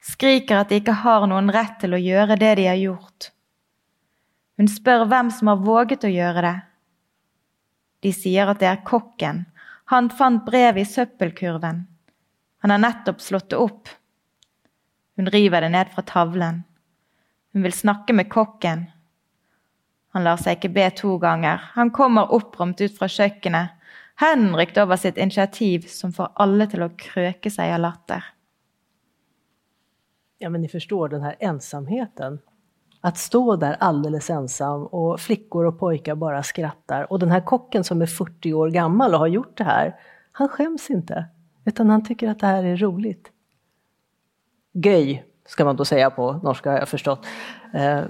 Skriker at de ikke har noen rett til å gjøre det de har gjort. Hun spør hvem som har våget å gjøre det. De sier at det er kokken. Han fant brevet i søppelkurven. Han har nettopp slått det opp. Hun river det ned fra tavlen. Hun vil snakke med kokken. Han lar seg ikke be to ganger. Han kommer opprømt ut fra kjøkkenet henrykt over sitt initiativ som får alle til å krøke seg av latter. Ja, men ni förstår den här ensamheten. Att stå där alldeles ensam och flickor och pojkar bara skrattar. Och den här kocken som är 40 år gammal och har gjort det här, han skäms inte. Utan han tycker att det här är roligt. Göj, ska man då säga på norska har jag förstått. Eh,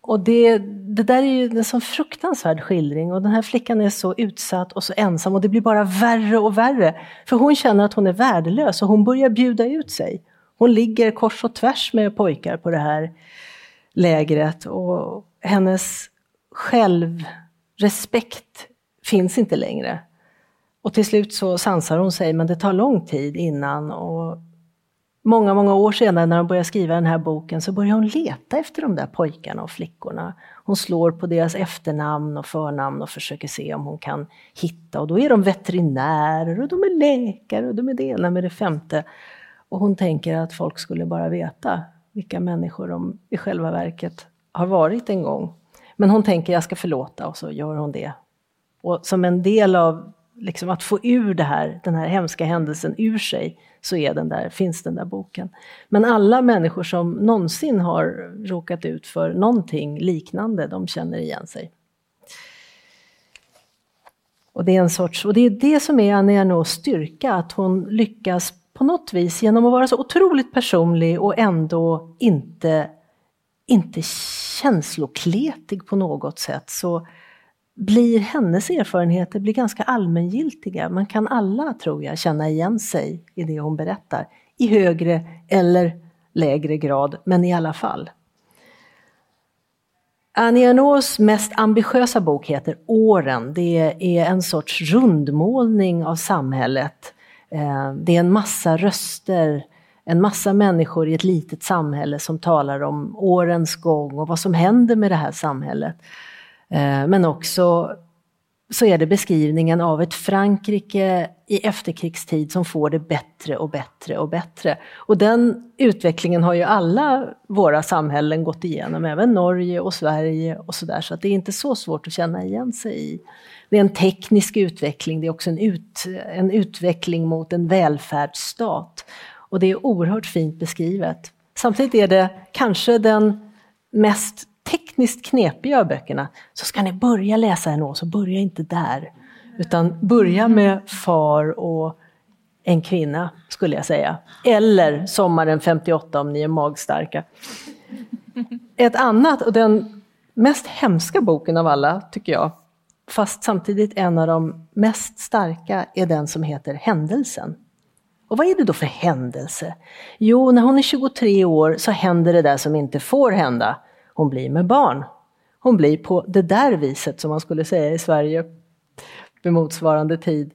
och det, det där är ju en sån fruktansvärd skildring och den här flickan är så utsatt och så ensam och det blir bara värre och värre. För hon känner att hon är värdelös och hon börjar bjuda ut sig. Hon ligger kors och tvärs med pojkar på det här lägret och hennes självrespekt finns inte längre. Och till slut så sansar hon sig, men det tar lång tid innan. Och många, många år senare när hon börjar skriva den här boken så börjar hon leta efter de där pojkarna och flickorna. Hon slår på deras efternamn och förnamn och försöker se om hon kan hitta. Och då är de veterinärer och de är läkare och de är det ena med det femte. Och hon tänker att folk skulle bara veta vilka människor de i själva verket har varit en gång. Men hon tänker jag ska förlåta och så gör hon det. Och som en del av liksom att få ur det här, den här hemska händelsen ur sig så är den där, finns den där boken. Men alla människor som någonsin har råkat ut för någonting liknande, de känner igen sig. Och det är en sorts, och det är det som är Annie Ernaux styrka, att hon lyckas på något vis genom att vara så otroligt personlig och ändå inte, inte känslokletig på något sätt så blir hennes erfarenheter blir ganska allmängiltiga. Man kan alla, tror jag, känna igen sig i det hon berättar. I högre eller lägre grad, men i alla fall. Annie Ernaux mest ambitiösa bok heter Åren. Det är en sorts rundmålning av samhället. Eh, det är en massa röster, en massa människor i ett litet samhälle som talar om årens gång och vad som händer med det här samhället. Eh, men också så är det beskrivningen av ett Frankrike i efterkrigstid som får det bättre och bättre och bättre. Och den utvecklingen har ju alla våra samhällen gått igenom, även Norge och Sverige och sådär, så att det är inte så svårt att känna igen sig i. Det är en teknisk utveckling, det är också en, ut, en utveckling mot en välfärdsstat. Och det är oerhört fint beskrivet. Samtidigt är det kanske den mest tekniskt knepiga av böckerna, så ska ni börja läsa en så börja inte där. Utan börja med far och en kvinna, skulle jag säga. Eller Sommaren 58 om ni är magstarka. Ett annat, och den mest hemska boken av alla, tycker jag, fast samtidigt en av de mest starka, är den som heter Händelsen. Och vad är det då för händelse? Jo, när hon är 23 år så händer det där som inte får hända hon blir med barn. Hon blir på det där viset som man skulle säga i Sverige vid motsvarande tid.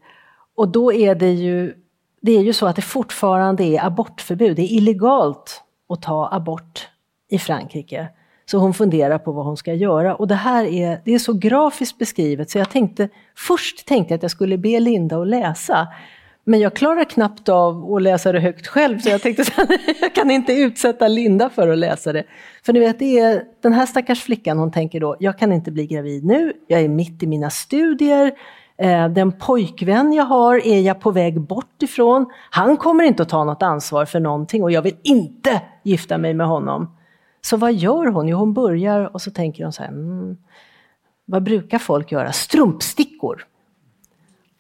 Och då är det ju, det är ju så att det fortfarande är abortförbud. Det är illegalt att ta abort i Frankrike. Så hon funderar på vad hon ska göra. Och det här är, det är så grafiskt beskrivet så jag tänkte, först tänkte jag att jag skulle be Linda att läsa. Men jag klarar knappt av att läsa det högt själv så jag tänkte att <laughs> jag kan inte utsätta Linda för att läsa det. För ni vet, det är den här stackars flickan, hon tänker då, jag kan inte bli gravid nu, jag är mitt i mina studier, eh, den pojkvän jag har är jag på väg bort ifrån. Han kommer inte att ta något ansvar för någonting och jag vill inte gifta mig med honom. Så vad gör hon? Jo, hon börjar och så tänker hon så här, mm, vad brukar folk göra? Strumpstickor.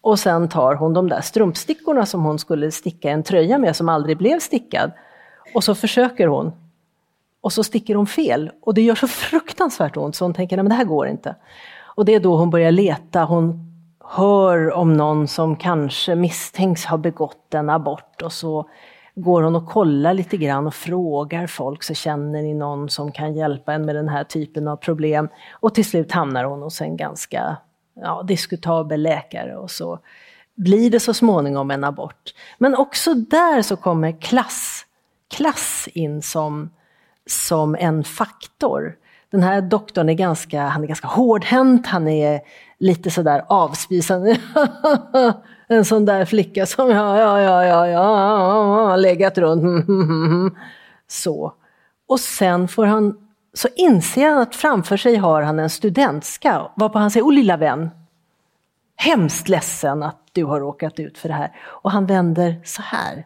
Och sen tar hon de där strumpstickorna som hon skulle sticka en tröja med som aldrig blev stickad. Och så försöker hon. Och så sticker hon fel. Och det gör så <laughs> fruktansvärt ont så hon tänker, nej men det här går inte. Och det är då hon börjar leta. Hon hör om någon som kanske misstänks ha begått en abort och så går hon och kollar lite grann och frågar folk, så känner ni någon som kan hjälpa en med den här typen av problem? Och till slut hamnar hon hos en ganska ja, diskutabel läkare och så blir det så småningom en abort. Men också där så kommer klass, klass in som, som en faktor. Den här doktorn är ganska, han är ganska hårdhänt, han är lite sådär avspisande. <laughs> en sån där flicka som ja, ja, ja, ja, ja, legat runt. <laughs> så. Och sen får han så inser han att framför sig har han en studentska, varpå han säger, ”Oh lilla vän, hemskt ledsen att du har råkat ut för det här. Och han vänder så här.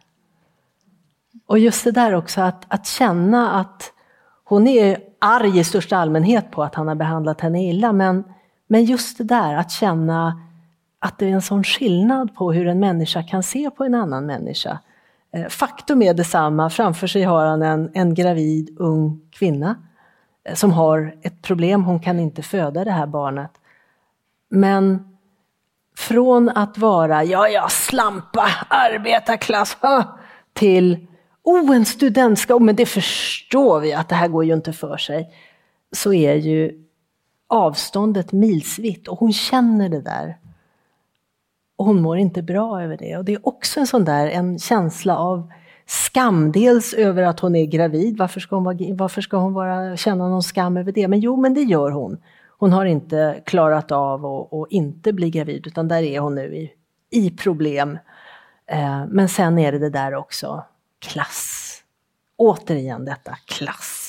Och just det där också att, att känna att hon är arg i största allmänhet på att han har behandlat henne illa, men, men just det där att känna att det är en sån skillnad på hur en människa kan se på en annan människa. Eh, faktum är detsamma, framför sig har han en, en gravid ung kvinna som har ett problem, hon kan inte föda det här barnet. Men från att vara, ja ja, slampa, arbetarklass, ha, till, oh en studentska, oh, men det förstår vi att det här går ju inte för sig. Så är ju avståndet milsvitt och hon känner det där. Och hon mår inte bra över det. Och det är också en sån där en känsla av skam. Dels över att hon är gravid. Varför ska hon, vara, varför ska hon vara, känna någon skam över det? Men jo, men det gör hon. Hon har inte klarat av att inte bli gravid utan där är hon nu i, i problem. Eh, men sen är det det där också, klass. Återigen detta klass.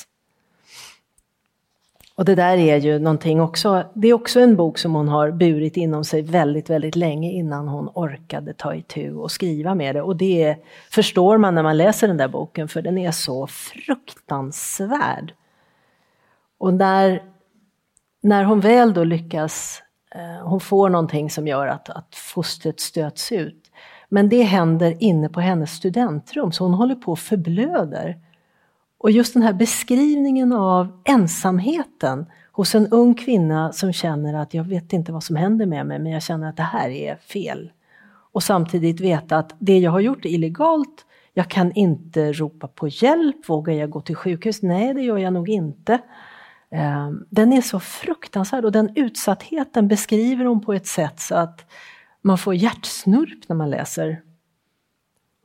Och det där är ju någonting också, det är också en bok som hon har burit inom sig väldigt, väldigt länge innan hon orkade ta itu och skriva med det. Och det förstår man när man läser den där boken, för den är så fruktansvärd. Och när, när hon väl då lyckas, eh, hon får någonting som gör att, att fostret stöts ut. Men det händer inne på hennes studentrum, så hon håller på och förblöder. Och just den här beskrivningen av ensamheten hos en ung kvinna som känner att jag vet inte vad som händer med mig, men jag känner att det här är fel. Och samtidigt veta att det jag har gjort är illegalt, jag kan inte ropa på hjälp, vågar jag gå till sjukhus? Nej, det gör jag nog inte. Ehm, den är så fruktansvärd och den utsattheten beskriver hon på ett sätt så att man får hjärtsnurp när man läser.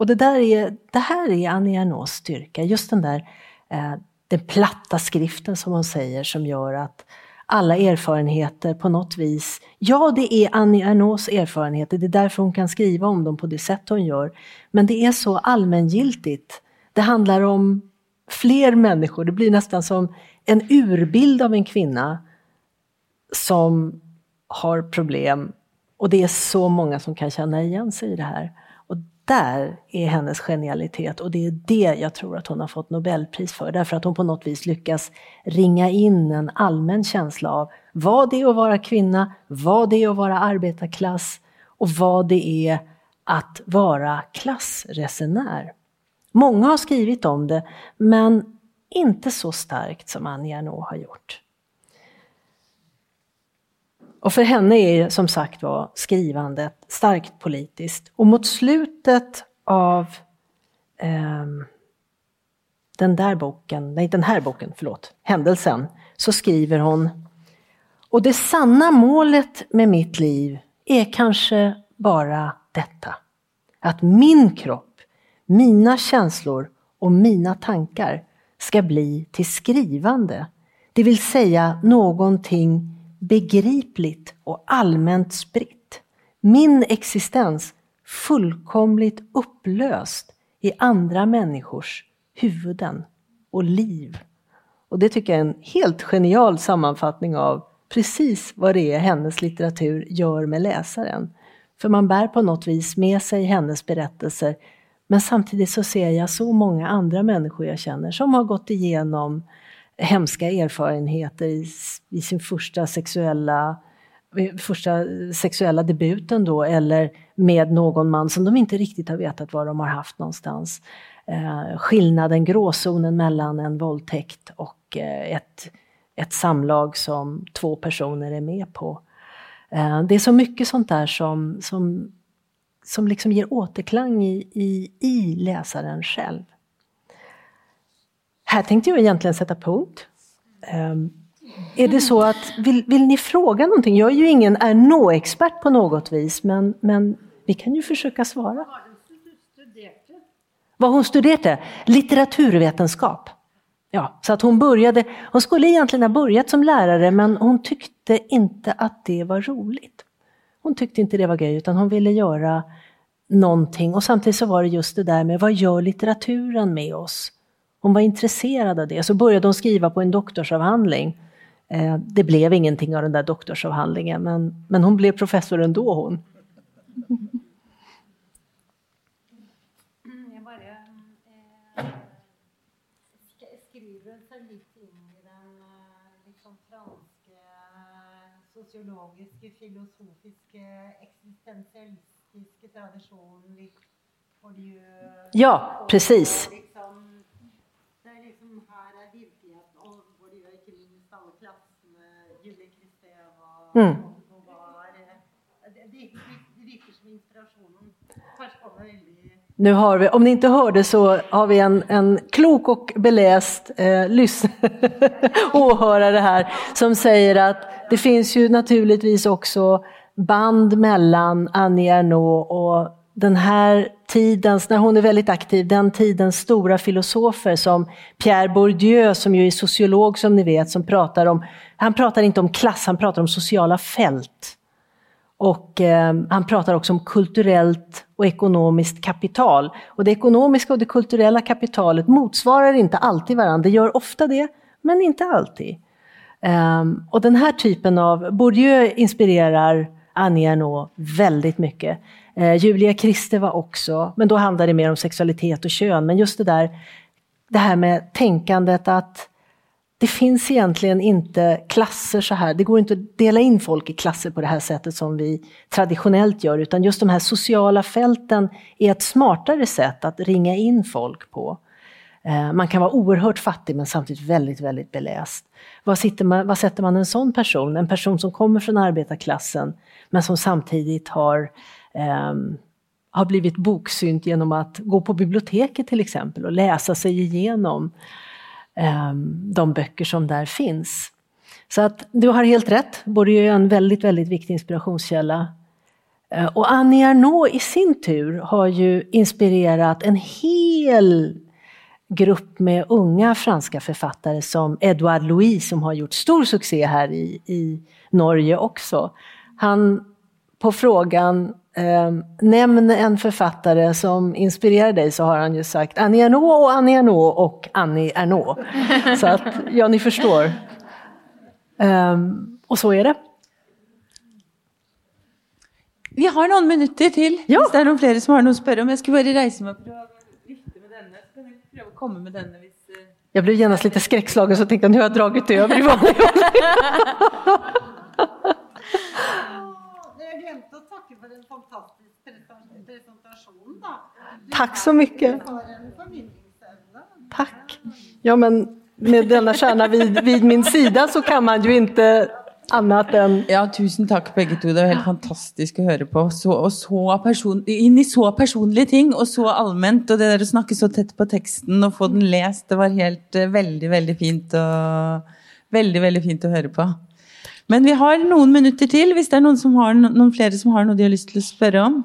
Och det, där är, det här är Annie Ernaux styrka, just den där eh, den platta skriften som hon säger som gör att alla erfarenheter på något vis, ja det är Annie Ernaux erfarenheter, det är därför hon kan skriva om dem på det sätt hon gör, men det är så allmängiltigt. Det handlar om fler människor, det blir nästan som en urbild av en kvinna som har problem. Och det är så många som kan känna igen sig i det här där är hennes genialitet och det är det jag tror att hon har fått Nobelpris för. Därför att hon på något vis lyckas ringa in en allmän känsla av vad det är att vara kvinna, vad det är att vara arbetarklass och vad det är att vara klassresenär. Många har skrivit om det, men inte så starkt som Annie Ernaux har gjort. Och för henne är som sagt var skrivandet starkt politiskt. Och mot slutet av eh, den där boken, nej den här boken, förlåt, Händelsen, så skriver hon Och det sanna målet med mitt liv är kanske bara detta. Att min kropp, mina känslor och mina tankar ska bli till skrivande. Det vill säga någonting begripligt och allmänt spritt. Min existens fullkomligt upplöst i andra människors huvuden och liv. Och det tycker jag är en helt genial sammanfattning av precis vad det är hennes litteratur gör med läsaren. För man bär på något vis med sig hennes berättelser men samtidigt så ser jag så många andra människor jag känner som har gått igenom hemska erfarenheter i, i sin första sexuella eh, första sexuella debuten då eller med någon man som de inte riktigt har vetat var de har haft någonstans. Eh, skillnaden, gråzonen mellan en våldtäkt och eh, ett, ett samlag som två personer är med på. Eh, det är så mycket sånt där som, som, som liksom ger återklang i, i, i läsaren själv. Här tänkte jag egentligen sätta punkt. Um, är det så att, vill, vill ni fråga någonting? Jag är ju ingen Ernaux-expert på något vis, men, men vi kan ju försöka svara. Vad hon studerade? Litteraturvetenskap. Ja, så att hon började, hon skulle egentligen ha börjat som lärare men hon tyckte inte att det var roligt. Hon tyckte inte det var grej utan hon ville göra någonting och samtidigt så var det just det där med vad gör litteraturen med oss? Hon var intresserad av det. Så började hon skriva på en doktorsavhandling. Eh, det blev ingenting av den där doktorsavhandlingen, men, men hon blev professor ändå hon. skriver sig lite in i den liksom, franska sociologiska, filosofiska, existentialistiska traditionen. Ja, precis. Liksom, det är liksom här är verkligheten och Bourdieu inte minst alla klasser med Julie Kristeva och Mm. Beauvoir. Det, det, det virker som inspirationen. Kanske kommer väldigt Nu har vi, om ni inte hörde så har vi en, en klok och beläst eh, lys- <laughs> åhörare här som säger att det finns ju naturligtvis också band mellan Annie Ernaux och den här tidens, när hon är väldigt aktiv, den tidens stora filosofer som Pierre Bourdieu som ju är sociolog som ni vet, som pratar om, han pratar inte om klass, han pratar om sociala fält. Och eh, han pratar också om kulturellt och ekonomiskt kapital. Och det ekonomiska och det kulturella kapitalet motsvarar inte alltid varandra. Det gör ofta det, men inte alltid. Eh, och den här typen av, Bourdieu inspirerar Annie Ernaux väldigt mycket. Eh, Julia Kristeva också, men då handlar det mer om sexualitet och kön. Men just det där, det här med tänkandet att det finns egentligen inte klasser så här. Det går inte att dela in folk i klasser på det här sättet som vi traditionellt gör, utan just de här sociala fälten är ett smartare sätt att ringa in folk på. Eh, man kan vara oerhört fattig men samtidigt väldigt, väldigt beläst. Vad, man, vad sätter man en sån person? En person som kommer från arbetarklassen men som samtidigt har, eh, har blivit boksynt genom att gå på biblioteket till exempel och läsa sig igenom eh, de böcker som där finns. Så att du har helt rätt, Bourdieu är en väldigt, väldigt viktig inspirationskälla. Eh, Och Annie Ernaux i sin tur har ju inspirerat en hel grupp med unga franska författare som Edouard Louis som har gjort stor succé här i, i Norge också. Han på frågan eh, Nämn en författare som inspirerar dig så har han ju sagt Annie Ernaux och Annie Ernaux och Annie Ernaux. <laughs> Så att, ja ni förstår. Ehm, och så är det. Vi har noen minutter til. Ja. Hvis det er noen flere som har noe å spørre om. Bare reise meg for å vifte med hvis eh, Jag blev genast lite skräckslagen så tänkte jag nu har jag dragit över i vanlig <laughs> glömde att tacka för en fantastisk presen- presentation. Då. Tack så mycket. Tack. Ja, men med denna kärna vid, vid min sida så kan man ju inte annat än... Ja, tusen takk begge to. Det jo helt fantastisk å høre på. Så, og så person, inn i så personlige ting, og så allment. Og det der å snakke så tett på teksten og få den lest, det var helt eh, veldig, veldig fint. Og, veldig, veldig fint å høre på. Men vi har noen minutter til, hvis det er noen, som har, no- noen flere som har noe de har lyst til å spørre om.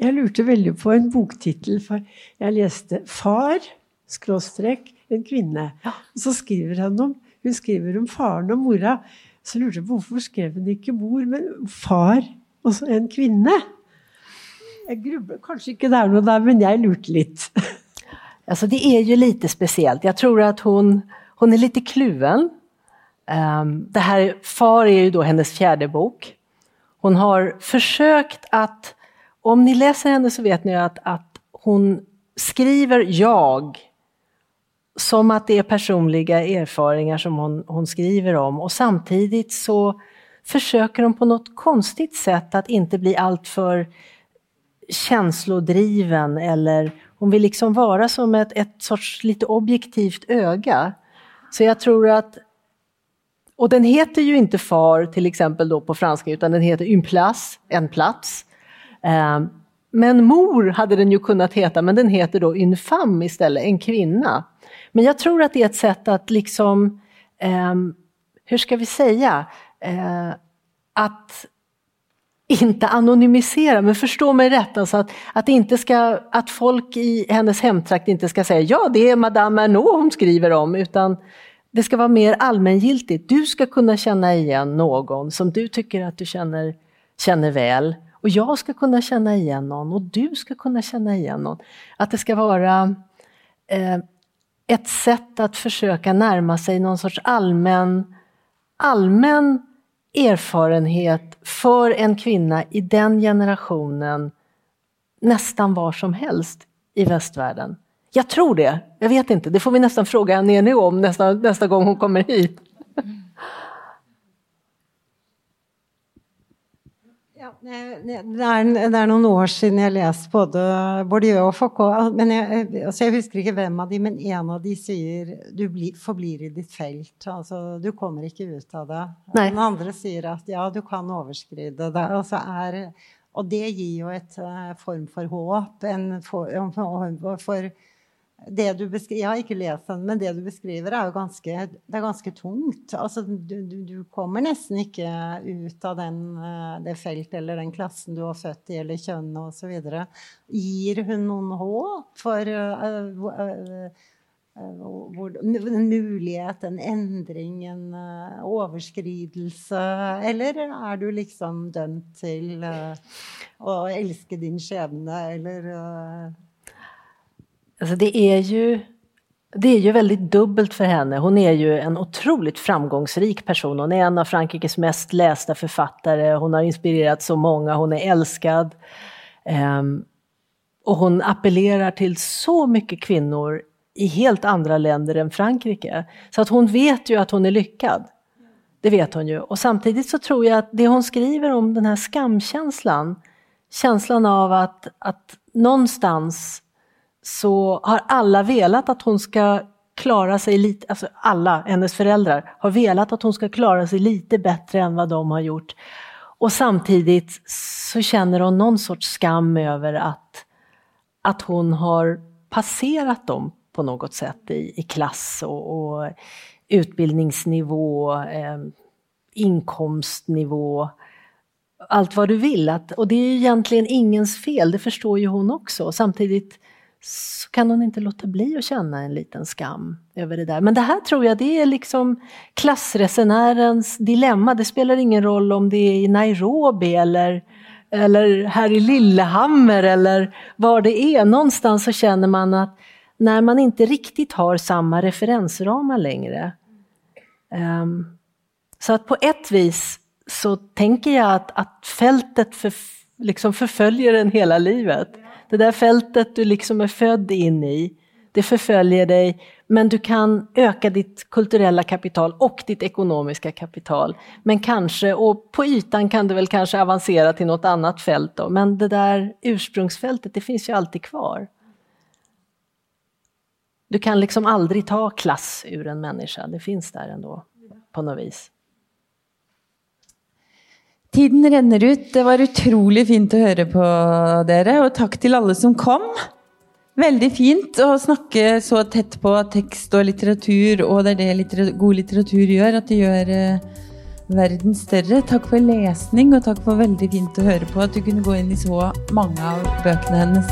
Jeg lurte veldig på en boktittel, for jeg leste 'Far', skråstrek, en kvinne. Og så skriver han om, hun skriver om faren og mora. Så lurte jeg på hvorfor skrev hun ikke mor, men far og så en kvinne? Jeg grubler, kanskje ikke det er noe der, men jeg lurte litt. <laughs> Alltså det är ju lite speciellt. Jag tror att hon, hon är lite kluven. Ehm, det här, Far är ju då hennes fjärde bok. Hon har försökt att, om ni läser henne så vet ni att, att hon skriver jag som att det är personliga erfarenheter som hon, hon skriver om och samtidigt så försöker hon på något konstigt sätt att inte bli alltför känslodriven eller hon vill liksom vara som ett, ett sorts lite objektivt öga. Så jag tror att, och den heter ju inte far till exempel då på franska utan den heter une place, en plats. Ehm, men mor hade den ju kunnat heta men den heter då une femme istället, en kvinna. Men jag tror att det är ett sätt att liksom, ehm, hur ska vi säga, ehm, att inte anonymisera, men förstå mig rätt, alltså att, att, inte ska, att folk i hennes hemtrakt inte ska säga ja, det är Madame Ernaux hon skriver om, utan det ska vara mer allmängiltigt. Du ska kunna känna igen någon som du tycker att du känner, känner väl. Och jag ska kunna känna igen någon och du ska kunna känna igen någon. Att det ska vara eh, ett sätt att försöka närma sig någon sorts allmän, allmän erfarenhet för en kvinna i den generationen nästan var som helst i västvärlden. Jag tror det. Jag vet inte. Det får vi nästan fråga Nene om nästa, nästa gång hon kommer hit. Det, er, noen år siden jeg leste både Bourdieu og Foucault. Men jeg, altså jeg husker ikke hvem av de, men en av de sier du blir, forblir i ditt felt. Altså, du kommer ikke ut av det. Nei. Den andre sier at ja, du kan overskride det. Altså er, og det gir jo et uh, form for håp. En for, for, for det du beskriver, jag har inte läst den, men det du beskriver, är ju ganska, det är ganska tungt. Alltså, du, du, du, kommer nästan inte ut av den, eh, det fält eller den klassen du har fött i, eller kön och så vidare. Ger hon någon hopp för eh, eh, uh, uh, uh, en möjlighet, en ändring, en uh. Eller är du liksom dömd till uh, å din skepnad? eller uh, Alltså det är ju det är ju väldigt dubbelt för henne. Hon är ju en otroligt framgångsrik person. Hon är en av Frankrikes mest lästa författare. Hon har inspirerat så många. Hon är älskad. Um, och hon appellerar till så mycket kvinnor i helt andra länder än Frankrike. Så att hon vet ju att hon är lyckad. Det vet hon ju. Och samtidigt så tror jag att det hon skriver om den här skamkänslan, känslan av att, att någonstans så har alla velat att hon ska klara sig lite, alltså alla hennes föräldrar har velat att hon ska klara sig lite bättre än vad de har gjort. Och samtidigt så känner hon någon sorts skam över att, att hon har passerat dem på något sätt i, i klass och, och utbildningsnivå, eh, inkomstnivå, allt vad du vill. Att, och det är egentligen ingens fel, det förstår ju hon också. Samtidigt så kan hon inte låta bli att känna en liten skam över det där. Men det här tror jag det är liksom klassresenärens dilemma. Det spelar ingen roll om det är i Nairobi eller, eller här i Lillehammer eller var det är. Någonstans så känner man att när man inte riktigt har samma referensramar längre. Um, så att på ett vis så tänker jag att, att fältet för, liksom förföljer en hela livet. Det där fältet du liksom är född in i, det förföljer dig, men du kan öka ditt kulturella kapital och ditt ekonomiska kapital. Men kanske, och på ytan kan du väl kanske avancera till något annat fält då, men det där ursprungsfältet, det finns ju alltid kvar. Du kan liksom aldrig ta klass ur en människa, det finns där ändå på något vis. Tiden renner ut. Det var utrolig fint att höra på dere, Och tack till alla som kom. Väldigt fint att snakke så tätt på text och litteratur, och det är det litter god litteratur gör, att det gör eh, världen större. Tack för läsning och tack för väldigt fint att höra på Att du kunde gå in i så många av bøkene hennes.